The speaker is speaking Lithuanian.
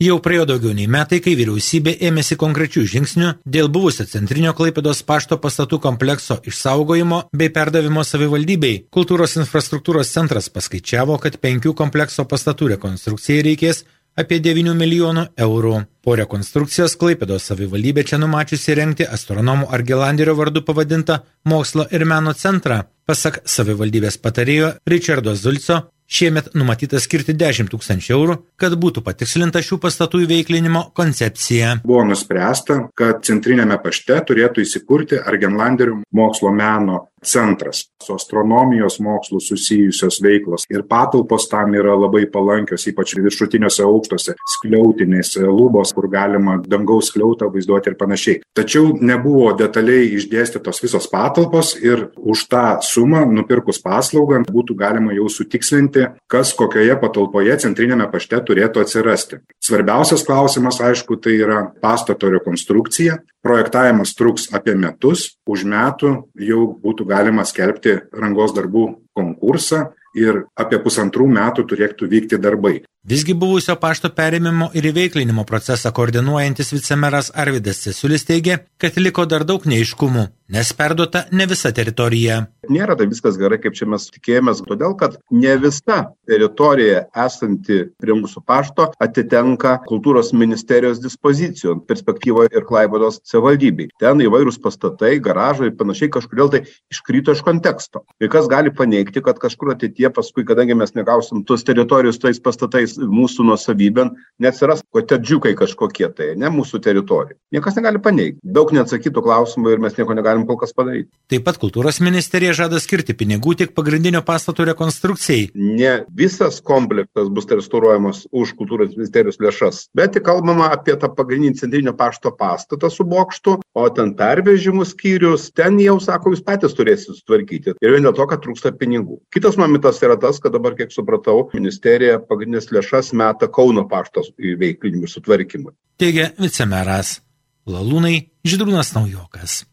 Jau praėjo daugiau nei metai, kai vyriausybė ėmėsi konkrečių žingsnių dėl buvusio centrinio Klaipėdos pašto pastatų komplekso išsaugojimo bei perdavimo savivaldybei. Kultūros infrastruktūros centras paskaičiavo, kad penkių komplekso pastatų rekonstrukcijai reikės apie 9 milijonų eurų. Po rekonstrukcijos Klaipėdos savivaldybė čia numačiusi rengti astronomų Argelanderio vardu pavadintą mokslo ir meno centrą. Pasak savivaldybės patarėjo Richardo Zulco, Šiemet numatyta skirti 10 tūkstančių eurų, kad būtų patikslinta šių pastatų įveiklinimo koncepcija. Buvo nuspręsta, kad centrinėme pašte turėtų įsikurti Argenlanderių mokslo meno centras su astronomijos mokslu susijusios veiklos ir patalpos tam yra labai palankios, ypač viršutiniuose aukštuose, skliautinėse lubos, kur galima dangaus skliautą vaizduoti ir panašiai. Tačiau nebuvo detaliai išdėstytos visos patalpos ir už tą sumą, nupirkus paslaugą, būtų galima jau sutikslinti, kas kokioje patalpoje centrinėme pašte turėtų atsirasti. Svarbiausias klausimas, aišku, tai yra pastato rekonstrukcija. Projektavimas truks apie metus, už metų jau būtų galima skelbti rangos darbų konkursą ir apie pusantrų metų turėtų vykti darbai. Visgi buvusio pašto perėmimo ir įveiklinimo procesą koordinuojantis vicemeras Arvidas Cesiulis teigia, kad liko dar daug neiškumų, nes perduota ne visa teritorija. Nėra tai viskas gerai, kaip čia mes tikėjomės, todėl kad ne visa teritorija esanti prie mūsų pašto atitenka kultūros ministerijos dispozicijų perspektyvoje ir Klaibados savivaldybei. Ten įvairūs pastatai, garažai ir panašiai kažkodėl tai iškrito iš konteksto. Ir kas gali paneigti, kad kažkur ateitie paskui, kadangi mes negausim tos teritorijos tais pastatais mūsų nuosavybėn, neatsiras kotedžiukai kažkokie tai, ne mūsų teritorijai. Niekas negali paneigti. Daug neatsakytų klausimų ir mes nieko negalim kol kas padaryti. Taip pat kultūros ministerija žada skirti pinigų tik pagrindinio pastato rekonstrukcijai. Ne visas komplektas bus restauruojamas už kultūros ministerijos lėšas, bet tik kalbama apie tą pagrindinį centrinio pašto pastatą su bokštu, o ten pervežimų skyrius, ten jau sako, jūs patys turėsite sutvarkyti. Ir vien dėl to, kad trūksta pinigų. Kitas momentas yra tas, kad dabar, kiek supratau, ministerija pagrindinės lėšas meta Kauno paštos įveiklinimui sutvarkymui. Teigia vicemeras Lalūnai Židrūnas Naujokas.